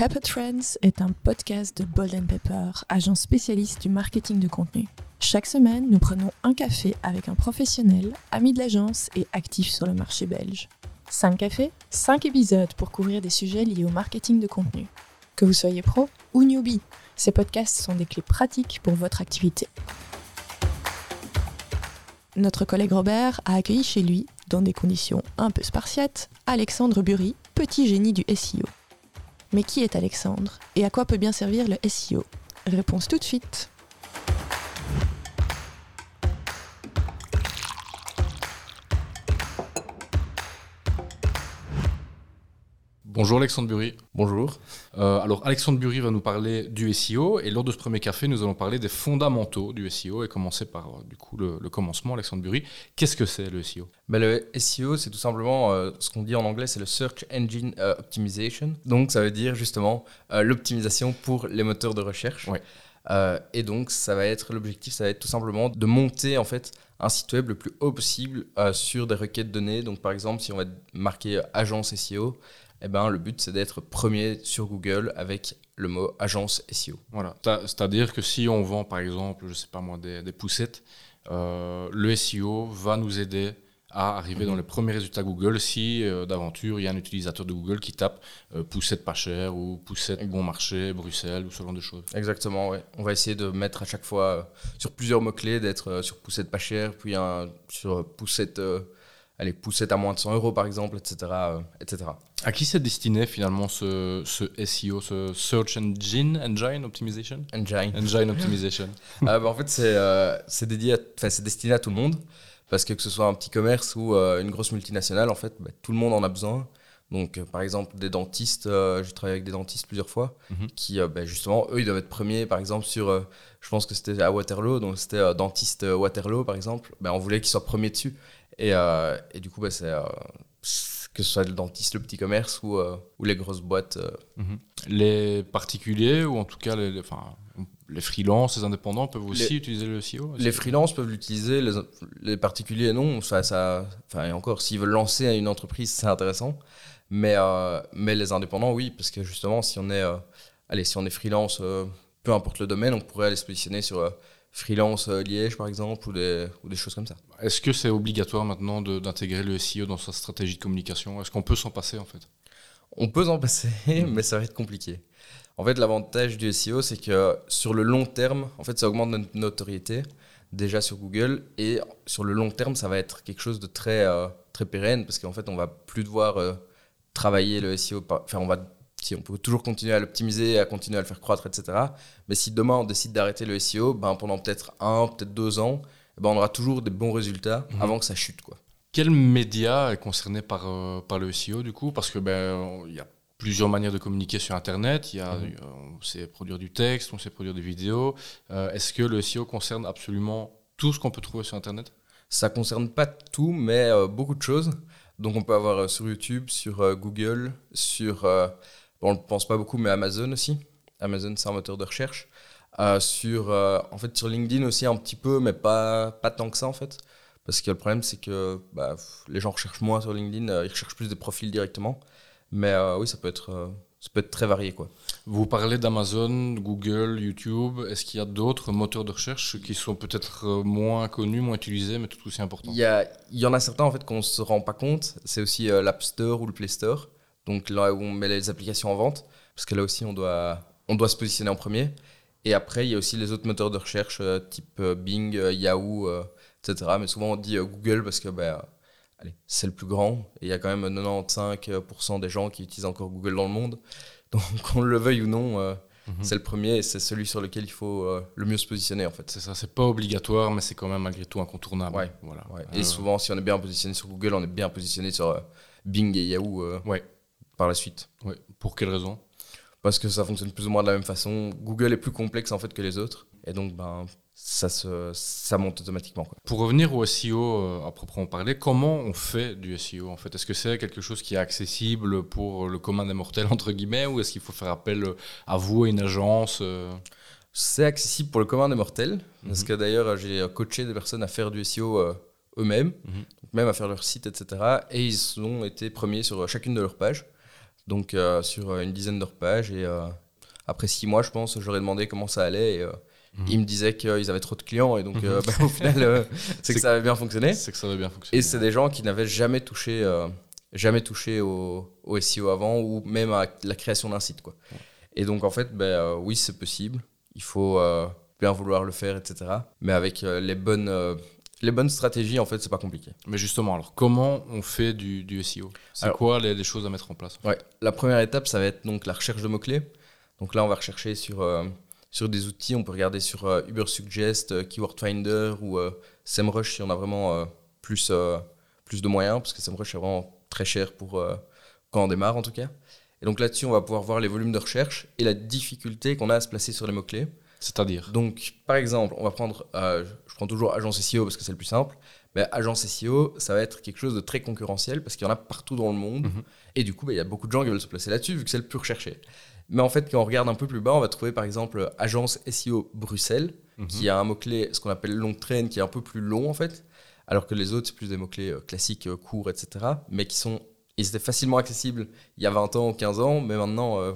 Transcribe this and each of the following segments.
Pepper Trends est un podcast de Bold Pepper, agence spécialiste du marketing de contenu. Chaque semaine, nous prenons un café avec un professionnel, ami de l'agence et actif sur le marché belge. 5 cafés, 5 épisodes pour couvrir des sujets liés au marketing de contenu. Que vous soyez pro ou newbie, ces podcasts sont des clés pratiques pour votre activité. Notre collègue Robert a accueilli chez lui, dans des conditions un peu spartiates, Alexandre Bury, petit génie du SEO. Mais qui est Alexandre? Et à quoi peut bien servir le SEO Réponse tout de suite. Bonjour Alexandre Bury. Bonjour. Euh, alors Alexandre Bury va nous parler du SEO et lors de ce premier café, nous allons parler des fondamentaux du SEO et commencer par euh, du coup le, commencement. Alexandre Bury, qu'est-ce que c'est le SEO ben, Le SEO, c'est tout simplement euh, ce qu'on dit en anglais, c'est le Search Engine Optimization. Donc ça veut dire justement l'optimisation pour les moteurs de recherche. et donc ça va être l'objectif, ça va être tout simplement de monter en fait un site web le plus haut possible sur des requêtes données. Donc par exemple, si on va marquer agence SEO, eh ben, le but c'est d'être premier sur Google avec le mot agence SEO. Voilà. C'est-à-dire que si on vend par exemple, je sais pas moi, des, poussettes, euh, le SEO va nous aider à arriver dans mhm. les premiers résultats Google si euh, d'aventure il y a un utilisateur de Google qui tape euh, poussette pas cher ou poussette bon marché, Bruxelles ou ce genre de choses. Exactement, ouais. On va essayer de mettre à chaque fois sur plusieurs mots-clés, d'être sur poussette pas cher, puis un, sur poussette allez, poussette à moins de 100 euros par exemple, etc. etc. À qui c'est destiné finalement ce, ce, SEO, ce Search Engine, Engine Optimization? Engine. Engine Optimization. Ah, bah, en fait, c'est euh, dédié c'est destiné à tout le monde. Parce que que ce soit un petit commerce ou euh, une grosse multinationale, en fait, bah, tout le monde en a besoin. Donc, euh, par exemple, des dentistes, j'ai travaillé avec des dentistes plusieurs fois, mhm. qui, bah, justement, eux, ils doivent être premiers, par exemple, sur, je pense que c'était à Waterloo, donc c'était dentiste Waterloo, par exemple, on voulait qu'ils soient premiers dessus. Et, et du coup, c'est que ce soit le dentiste, le petit commerce ou, euh, ou les grosses boîtes. Euh. Mhm. Les particuliers ou en tout cas les, enfin, les freelances, les indépendants peuvent aussi utiliser le SEO Les freelances peuvent l'utiliser, les, les, particuliers non. Ça, ça, enfin, et encore, s'ils veulent lancer une entreprise, c'est intéressant. Mais, euh, mais les indépendants, oui, parce que justement, si on est, allez, si on est freelance, peu importe le domaine, on pourrait aller se positionner sur freelance euh, Liège par exemple ou des, ou des choses comme ça. Est-ce que c'est obligatoire maintenant d'intégrer le SEO dans sa stratégie de communication? Est-ce qu'on peut s'en passer en fait? On peut s'en passer, mais ça va être compliqué. En fait, l'avantage du SEO, c'est que sur le long terme, en fait, ça augmente notre notoriété déjà sur Google et sur le long terme, ça va être quelque chose de très, euh, très pérenne parce qu'en fait, on va plus devoir euh, travailler le SEO, enfin, on va si on peut toujours continuer à l'optimiser, à continuer à le faire croître, etc. Mais si demain on décide d'arrêter le SEO, ben pendant peut-être un, peut-être deux ans, eh ben on aura toujours des bons résultats mhm. avant que ça chute. Quoi. Quel média est concerné par, euh, par le SEO du coup? Parce que ben il y a plusieurs manières de communiquer sur Internet. Il y a, mhm. euh, on sait produire du texte, on sait produire des vidéos. Euh, est-ce que le SEO concerne absolument tout ce qu'on peut trouver sur Internet? Ça concerne pas tout, mais beaucoup de choses. Donc on peut avoir sur YouTube, sur Google, sur on ne pense pas beaucoup, mais Amazon aussi. Amazon, c'est un moteur de recherche. Euh, sur, euh, en fait, sur LinkedIn aussi un petit peu, mais pas, pas tant que ça en fait. Parce que le problème, c'est que bah, les gens recherchent moins sur LinkedIn, euh, ils recherchent plus des profils directement. Mais oui, ça peut être, ça peut être très varié. Quoi. Vous parlez d'Amazon, Google, YouTube. Est-ce qu'il y a d'autres moteurs de recherche qui sont peut-être moins connus, moins utilisés, mais tout aussi importants? Il y, a, il y en a certains en fait qu'on ne se rend pas compte. C'est aussi l'App Store ou le Play Store donc là où on met les applications en vente, parce que là aussi on doit, on doit se positionner en premier. Et après, il y a aussi les autres moteurs de recherche euh, type euh, Bing, euh, Yahoo, etc. Mais souvent on dit Google parce que bah, c'est le plus grand. Et il y a quand même 95% des gens qui utilisent encore Google dans le monde. Donc qu'on le veuille ou non, mhm. c'est le premier et c'est celui sur lequel il faut le mieux se positionner en fait. C'est ça, c'est pas obligatoire, mais c'est quand même malgré tout incontournable. Ouais, voilà. Et souvent, si on est bien positionné sur Google, on est bien positionné sur Bing et Yahoo. ouais par la suite. Oui. Pour quelle raison? Parce que ça fonctionne plus ou moins de la même façon. Google est plus complexe en fait que les autres. Et donc, ben, ça, se, ça monte automatiquement. Pour revenir au SEO euh, à proprement parler, comment on fait du SEO en fait? Est-ce que c'est quelque chose qui est accessible pour le commun des mortels, entre guillemets, ou est-ce qu'il faut faire appel à vous, à une agence euh? C'est accessible pour le commun des mortels, parce mhm. que d'ailleurs, j'ai coaché des personnes à faire du SEO euh, eux-mêmes, mhm. même à faire leur site, etc. Et ils ont été premiers sur chacune de leurs pages. Donc euh, sur une dizaine de pages. Et euh, après six mois, je pense, j'aurais demandé comment ça allait. Et, euh, Mhm. Ils me disaient qu'ils avaient trop de clients. Et donc, Mhm. euh, bah, au final, euh, c'est que ça avait bien fonctionné. C'est que ça va bien fonctionner. Et c'est des gens qui n'avaient jamais touché, euh, jamais touché au, au SEO avant ou même à la création d'un site. Quoi. Et donc, en fait, ben, euh, oui, c'est possible. Il faut euh, bien vouloir le faire, etc. Mais avec euh, les, bonnes, euh, les bonnes stratégies, en fait, c'est pas compliqué. Mais justement, alors comment on fait du, du SEO C'est quoi les, les choses à mettre en place? Ouais. La première étape, ça va être donc la recherche de mots-clés. Donc là, on va rechercher sur, euh, sur des outils. On peut regarder sur euh, Ubersuggest, euh, Keyword Finder ou euh, SEMrush si on a vraiment plus, plus de moyens, parce que SEMrush est vraiment très cher pour quand on démarre en tout cas. Et donc là-dessus, on va pouvoir voir les volumes de recherche et la difficulté qu'on a à se placer sur les mots-clés. C'est-à-dire Donc, par exemple, on va prendre, euh, je prends toujours agence SEO parce que c'est le plus simple. Mais agence SEO, ça va être quelque chose de très concurrentiel parce qu'il y en a partout dans le monde. Mhm. Et du coup, bah, il y a beaucoup de gens qui veulent se placer là-dessus vu que c'est le plus recherché. Mais en fait, quand on regarde un peu plus bas, on va trouver par exemple agence SEO Bruxelles, Mhm. qui a un mot-clé, ce qu'on appelle long train, qui est un peu plus long en fait. Alors que les autres, c'est plus des mots-clés euh, classiques, euh, courts, etc. Mais qui sont. Ils étaient facilement accessibles il y a 20 ans ou 15 ans, mais maintenant, euh,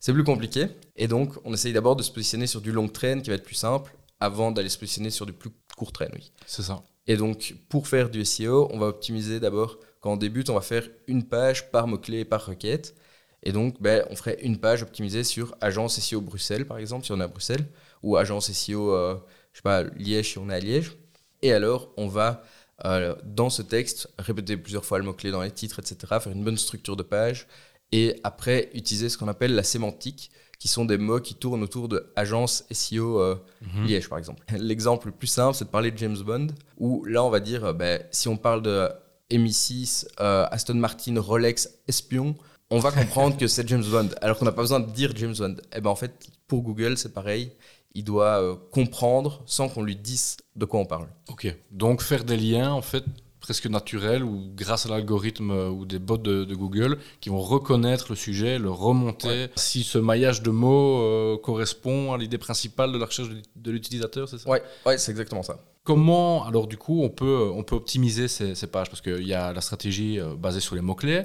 c'est plus compliqué. Et donc, on essaye d'abord de se positionner sur du long train qui va être plus simple avant d'aller se positionner sur du plus court train, oui. C'est ça. Et donc, pour faire du SEO, on va optimiser d'abord, quand on débute, on va faire une page par mot-clé et par requête. Et donc, ben, on ferait une page optimisée sur agence SEO Bruxelles, par exemple, si on est à Bruxelles, ou agence SEO, euh, je sais pas, Liège, si on est à Liège. Et alors, on va, euh, dans ce texte, répéter plusieurs fois le mot-clé dans les titres, etc., faire une bonne structure de page, et après, utiliser ce qu'on appelle la sémantique, qui sont des mots qui tournent autour de agence SEO euh, Mhm. Liège, par exemple. L'exemple le plus simple, c'est de parler de James Bond, où là, on va dire, euh, ben, si on parle de MI6, euh, Aston Martin, Rolex, espion, on va comprendre que c'est James Bond, alors qu'on n'a pas besoin de dire James Bond. Et ben en fait, pour Google, c'est pareil. Il doit euh, comprendre sans qu'on lui dise de quoi on parle. Ok. Donc faire des liens en fait presque naturels ou grâce à l'algorithme euh, ou des bots de, de Google qui vont reconnaître le sujet, le remonter. Si ce maillage de mots euh, correspond à l'idée principale de la recherche de, l'utilisateur, c'est ça? Ouais, ouais, c'est exactement ça. Comment, alors du coup, on peut, on peut optimiser ces, ces pages? Parce qu'il y a la stratégie euh, basée sur les mots-clés.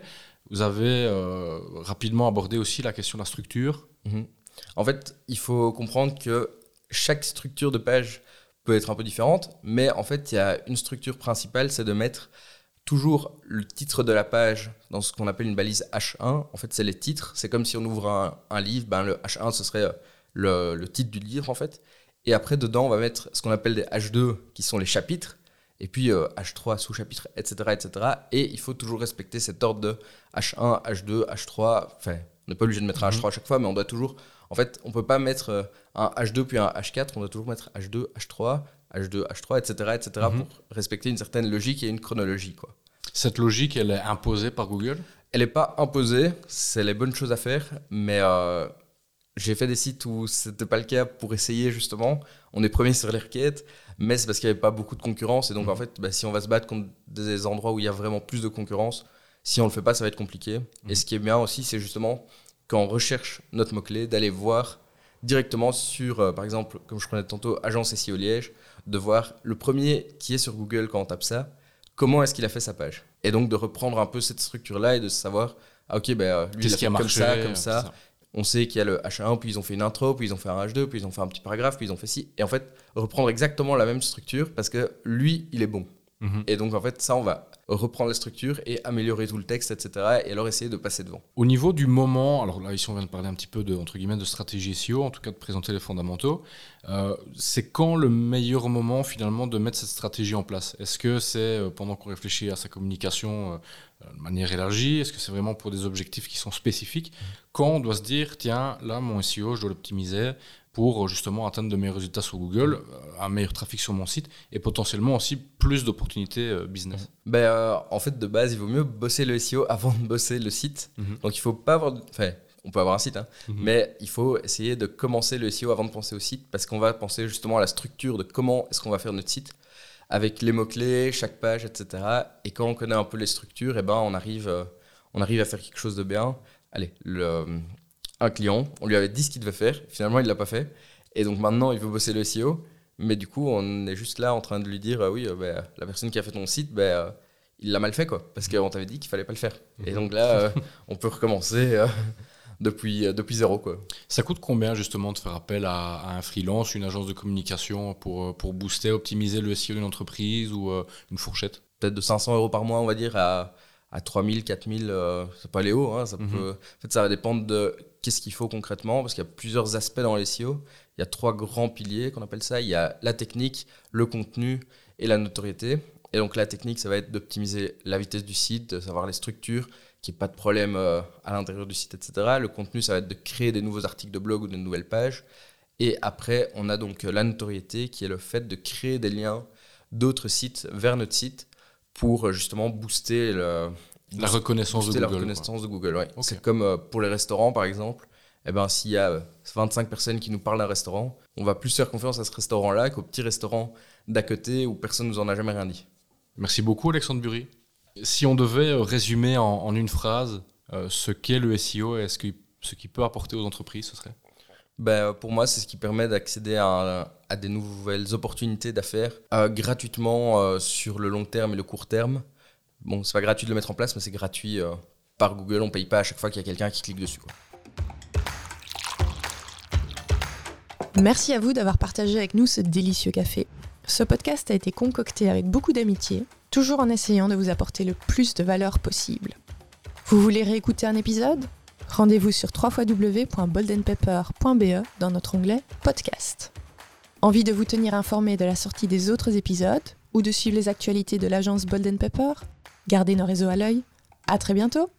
Vous avez euh, rapidement abordé aussi la question de la structure. Mhm. En fait, il faut comprendre que chaque structure de page peut être un peu différente, mais en fait, il y a une structure principale, c'est de mettre toujours le titre de la page dans ce qu'on appelle une balise H1. En fait, c'est les titres. C'est comme si on ouvre un, livre, ben, le H1, ce serait euh, le, titre du livre, en fait. Et après, dedans, on va mettre ce qu'on appelle des H2, qui sont les chapitres. Et puis euh, H3, sous-chapitre, etc., etc. Et il faut toujours respecter cet ordre de H1, H2, H3. Enfin, on n'est pas obligé de mettre un Mhm. H3 à chaque fois, mais on doit toujours. En fait, on peut pas mettre euh, un H2 puis un H4. On doit toujours mettre H2, H3, H2, H3, etc., etc. Mhm. pour respecter une certaine logique et une chronologie, quoi. Cette logique, elle est imposée par Google? Elle n'est pas imposée, c'est les bonnes choses à faire, mais euh, j'ai fait des sites où c'était pas le cas pour essayer justement. On est premier sur les requêtes, mais c'est parce qu'il n'y avait pas beaucoup de concurrence. Et donc Mhm. en fait, bah, si on va se battre contre des endroits où il y a vraiment plus de concurrence, si on le fait pas, ça va être compliqué. Mhm. Et ce qui est bien aussi, c'est justement quand on recherche notre mot-clé, d'aller voir directement sur, euh, par exemple, comme je prenais tantôt, agence SEO Liège, de voir le premier qui est sur Google quand on tape ça, comment est-ce qu'il a fait sa page. Et donc de reprendre un peu cette structure-là et de savoir, ah ok, euh, lui, il a fait a comme marché ça, comme ça. On sait qu'il y a le H1, puis ils ont fait une intro, puis ils ont fait un H2, puis ils ont fait un petit paragraphe, puis ils ont fait ci. Et en fait, reprendre exactement la même structure parce que lui, il est bon. Mhm. Et donc, en fait, ça, on va reprendre la structure et améliorer tout le texte, etc. Et alors essayer de passer devant. Au niveau du moment, alors là ici on vient de parler un petit peu de, entre guillemets, de stratégie SEO, en tout cas de présenter les fondamentaux, euh, c'est quand le meilleur moment finalement de mettre cette stratégie en place? Est-ce que c'est euh, pendant qu'on réfléchit à sa communication euh, de manière élargie? Est-ce que c'est vraiment pour des objectifs qui sont spécifiques? Quand on doit se dire, tiens, là mon SEO, je dois l'optimiser pour justement atteindre de meilleurs résultats sur Google, euh, un meilleur trafic sur mon site et potentiellement aussi plus d'opportunités euh, business. Ben, euh, en fait, de base, il vaut mieux bosser le SEO avant de bosser le site. Mhm. Donc, il faut pas avoir. Enfin, on peut avoir un site, hein, Mhm. mais il faut essayer de commencer le SEO avant de penser au site parce qu'on va penser justement à la structure de comment est-ce qu'on va faire notre site avec les mots-clés, chaque page, etc. Et quand on connaît un peu les structures, eh ben, on, arrive, euh, on arrive à faire quelque chose de bien. Allez, le, un client, on lui avait dit ce qu'il devait faire, finalement, il l'a pas fait. Et donc maintenant, il veut bosser le SEO. Mais du coup, on est juste là en train de lui dire, euh, oui, euh, ben, la personne qui a fait ton site, ben, euh, il l'a mal fait, quoi. Parce qu'on t'avait dit qu'il fallait pas le faire. Et Mhm. donc là, euh, on peut recommencer depuis, depuis zéro, quoi. Ça coûte combien justement de faire appel à, à un freelance, une agence de communication pour, pour booster, optimiser le SEO d'une entreprise ou euh, une fourchette? Peut-être de 500 euros par mois, on va dire, à, à 3000, 4000, euh, ça peut aller haut. Hein, ça peut... En fait, ça va dépendre de qu'est-ce qu'il faut concrètement, parce qu'il y a plusieurs aspects dans les SEO. Il y a trois grands piliers qu'on appelle ça. Il y a la technique, le contenu et la notoriété. Et donc la technique, ça va être d'optimiser la vitesse du site, de savoir les structures, qu'il n'y ait pas de problème euh, à l'intérieur du site, etc. Le contenu, ça va être de créer des nouveaux articles de blog ou de nouvelles pages. Et après, on a donc euh, la notoriété, qui est le fait de créer des liens d'autres sites vers notre site pour euh, justement booster le, La reconnaissance booster de la Google. quoi. reconnaissance de Google. ouais. C'est comme euh, pour les restaurants, par exemple. Eh ben, s'il y a euh, 25 personnes qui nous parlent d'un restaurant, on va plus faire confiance à ce restaurant-là qu'au petit restaurant d'à côté où personne nous en a jamais rien dit. Merci beaucoup Alexandre Bury. Si on devait euh, résumer en, en une phrase euh, ce qu'est le SEO et ce qui, ce qui peut apporter aux entreprises, ce serait? Ben, pour moi, c'est ce qui permet d'accéder à, des nouvelles opportunités d'affaires euh, gratuitement euh, sur le long terme et le court terme. Bon, c'est pas gratuit de le mettre en place, mais c'est gratuit euh, par Google. On paye pas à chaque fois qu'il y a quelqu'un qui clique dessus. quoi. Merci à vous d'avoir partagé avec nous ce délicieux café. Ce podcast a été concocté avec beaucoup d'amitié, toujours en essayant de vous apporter le plus de valeur possible. Vous voulez réécouter un épisode? Rendez-vous sur www.boldenpepper.be dans notre onglet Podcast. Envie de vous tenir informé de la sortie des autres épisodes ou de suivre les actualités de l'agence Bolden Pepper? Gardez nos réseaux à l'œil. À très bientôt